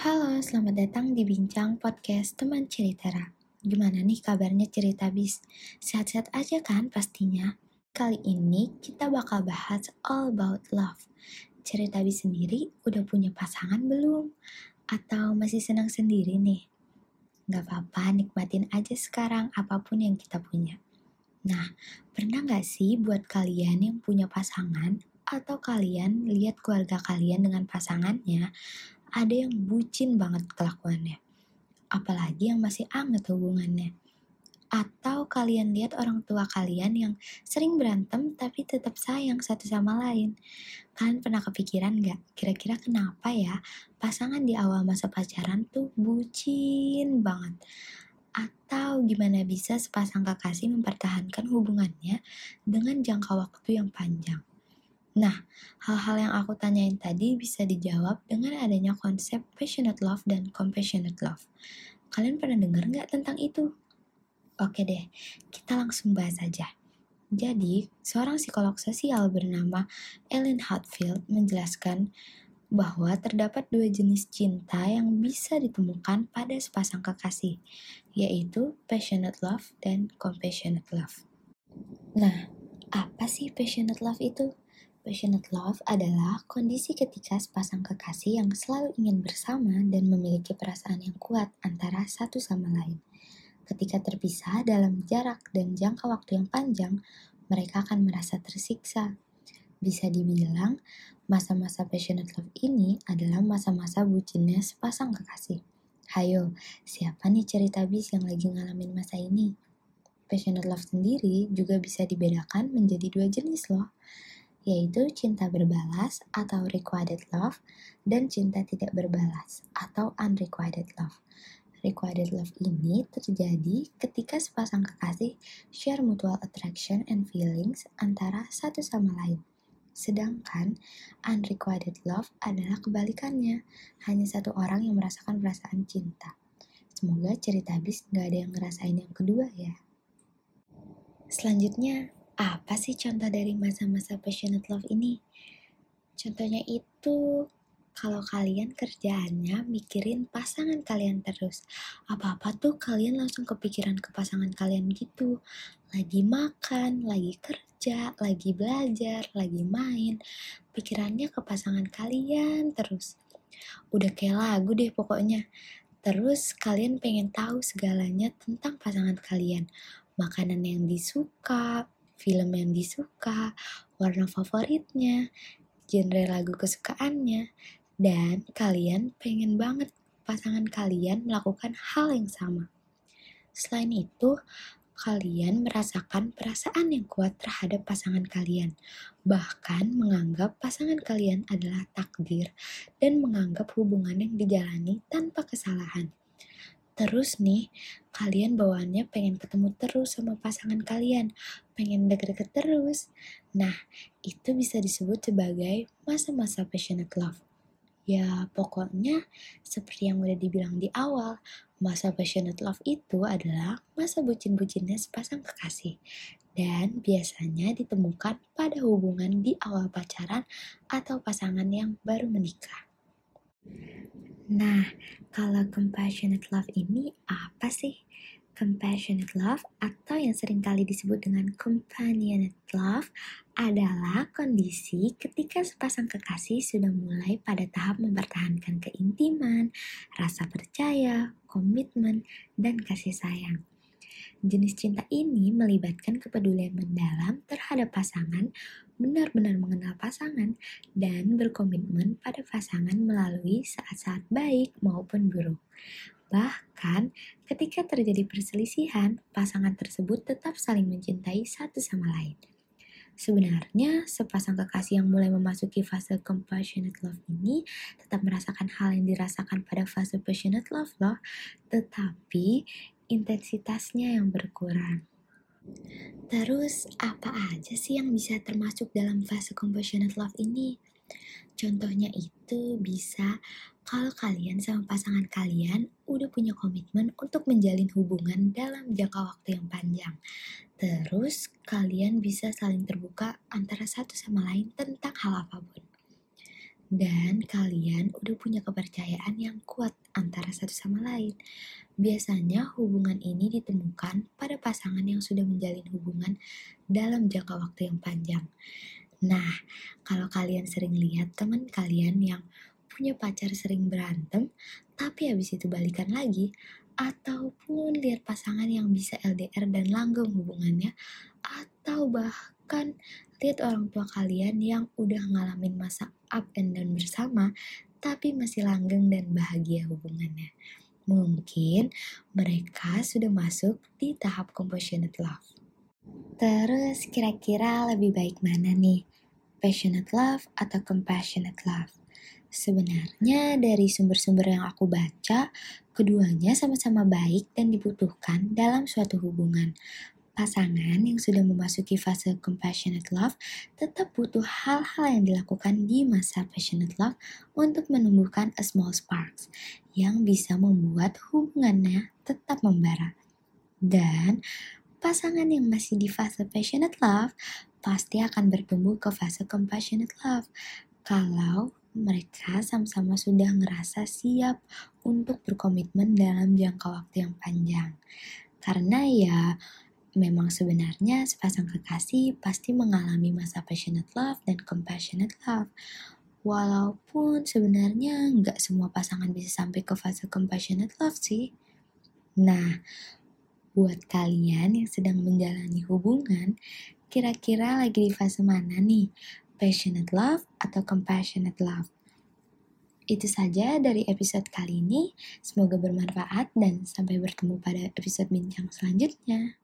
Halo, selamat datang di Bincang Podcast Teman Ceritera. Gimana nih kabarnya cerita bis? Sehat-sehat aja kan pastinya? Kali ini kita bakal bahas all about love. Cerita bis sendiri udah punya pasangan belum? Atau masih senang sendiri nih? Gak apa-apa, nikmatin aja sekarang apa pun yang kita punya. Nah, pernah gak sih buat kalian yang punya pasangan atau kalian lihat keluarga kalian dengan pasangannya ada yang bucin banget kelakuannya. Apalagi yang masih anget hubungannya. Atau kalian lihat orang tua kalian yang sering berantem tapi tetap sayang satu sama lain. Kalian pernah kepikiran gak kira-kira kenapa ya pasangan di awal masa pacaran tuh bucin banget. Atau gimana bisa sepasang kekasih mempertahankan hubungannya dengan jangka waktu yang panjang. Nah, hal-hal yang aku tanyain tadi bisa dijawab dengan adanya konsep passionate love dan compassionate love. Kalian pernah dengar nggak tentang itu? Oke deh, kita langsung bahas aja. Jadi, seorang psikolog sosial bernama Ellen Hartfield menjelaskan bahwa terdapat dua jenis cinta yang bisa ditemukan pada sepasang kekasih, yaitu passionate love dan compassionate love. Nah, apa sih passionate love itu? Passionate love adalah kondisi ketika sepasang kekasih yang selalu ingin bersama dan memiliki perasaan yang kuat antara satu sama lain. Ketika terpisah dalam jarak dan jangka waktu yang panjang, mereka akan merasa tersiksa. Bisa dibilang, masa-masa passionate love ini adalah masa-masa bucinnya sepasang kekasih. Hayo, siapa nih cerita bis yang lagi ngalamin masa ini? Passionate love sendiri juga bisa dibedakan menjadi dua jenis loh yaitu cinta berbalas atau requited love dan cinta tidak berbalas atau unrequited love. Requited love ini terjadi ketika sepasang kekasih share mutual attraction and feelings antara satu sama lain. Sedangkan unrequited love adalah kebalikannya, hanya satu orang yang merasakan perasaan cinta. Semoga cerita bis gak ada yang ngerasain yang kedua ya. Selanjutnya, apa sih contoh dari masa-masa passionate love ini? Contohnya itu kalau kalian kerjaannya mikirin pasangan kalian terus. Apa-apa tuh kalian langsung kepikiran ke pasangan kalian gitu. Lagi makan, lagi kerja, lagi belajar, lagi main. Pikirannya ke pasangan kalian terus. Udah kayak lagu deh pokoknya. Terus kalian pengen tahu segalanya tentang pasangan kalian. Makanan yang disuka, film yang disuka, warna favoritnya, genre lagu kesukaannya, dan kalian pengen banget pasangan kalian melakukan hal yang sama. Selain itu, kalian merasakan perasaan yang kuat terhadap pasangan kalian, bahkan menganggap pasangan kalian adalah takdir dan menganggap hubungan yang dijalani tanpa kesalahan. Terus nih, kalian bawaannya pengen ketemu terus sama pasangan kalian, pengen deket-deket terus. Nah, itu bisa disebut sebagai masa-masa passionate love. Ya, pokoknya seperti yang udah dibilang di awal, masa passionate love itu adalah masa bucin-bucinnya sepasang kekasih. Dan biasanya ditemukan pada hubungan di awal pacaran atau pasangan yang baru menikah. Nah, kalau compassionate love ini apa sih? Compassionate love atau yang sering kali disebut dengan companionate love adalah kondisi ketika sepasang kekasih sudah mulai pada tahap mempertahankan keintiman, rasa percaya, komitmen, dan kasih sayang. Jenis cinta ini melibatkan kepedulian mendalam terhadap pasangan, benar-benar mengenal pasangan, dan berkomitmen pada pasangan melalui saat-saat baik maupun buruk. Bahkan, ketika terjadi perselisihan, pasangan tersebut tetap saling mencintai satu sama lain. Sebenarnya, sepasang kekasih yang mulai memasuki fase compassionate love ini tetap merasakan hal yang dirasakan pada fase passionate love loh, tetapi intensitasnya yang berkurang. Terus, apa aja sih yang bisa termasuk dalam fase compassionate love ini? Contohnya itu bisa kalau kalian sama pasangan kalian udah punya komitmen untuk menjalin hubungan dalam jangka waktu yang panjang. Terus kalian bisa saling terbuka antara satu sama lain tentang hal apa pun. Dan kalian udah punya kepercayaan yang kuat antara satu sama lain. Biasanya hubungan ini ditemukan pada pasangan yang sudah menjalin hubungan dalam jangka waktu yang panjang. Nah, kalau kalian sering lihat teman kalian yang punya pacar sering berantem, tapi habis itu balikan lagi, ataupun lihat pasangan yang bisa LDR dan langgeng hubungannya, atau bahkan lihat orang tua kalian yang udah ngalamin masa up and down bersama, tapi masih langgeng dan bahagia hubungannya. Mungkin mereka sudah masuk di tahap compassionate love. Terus kira-kira lebih baik mana nih? Passionate love atau compassionate love? Sebenarnya dari sumber-sumber yang aku baca, keduanya sama-sama baik dan dibutuhkan dalam suatu hubungan. Pasangan yang sudah memasuki fase compassionate love tetap butuh hal-hal yang dilakukan di masa passionate love untuk menumbuhkan a small sparks yang bisa membuat hubungannya tetap membara. Dan pasangan yang masih di fase passionate love pasti akan bertumbuh ke fase compassionate love kalau mereka sama-sama sudah ngerasa siap untuk berkomitmen dalam jangka waktu yang panjang. Karena ya memang sebenarnya sepasang kekasih pasti mengalami masa passionate love dan compassionate love. Walaupun sebenarnya nggak semua pasangan bisa sampai ke fase compassionate love sih. Nah, buat kalian yang sedang menjalani hubungan, kira-kira lagi di fase mana nih? Passionate love atau compassionate love? Itu saja dari episode kali ini. Semoga bermanfaat dan sampai bertemu pada episode bincang selanjutnya.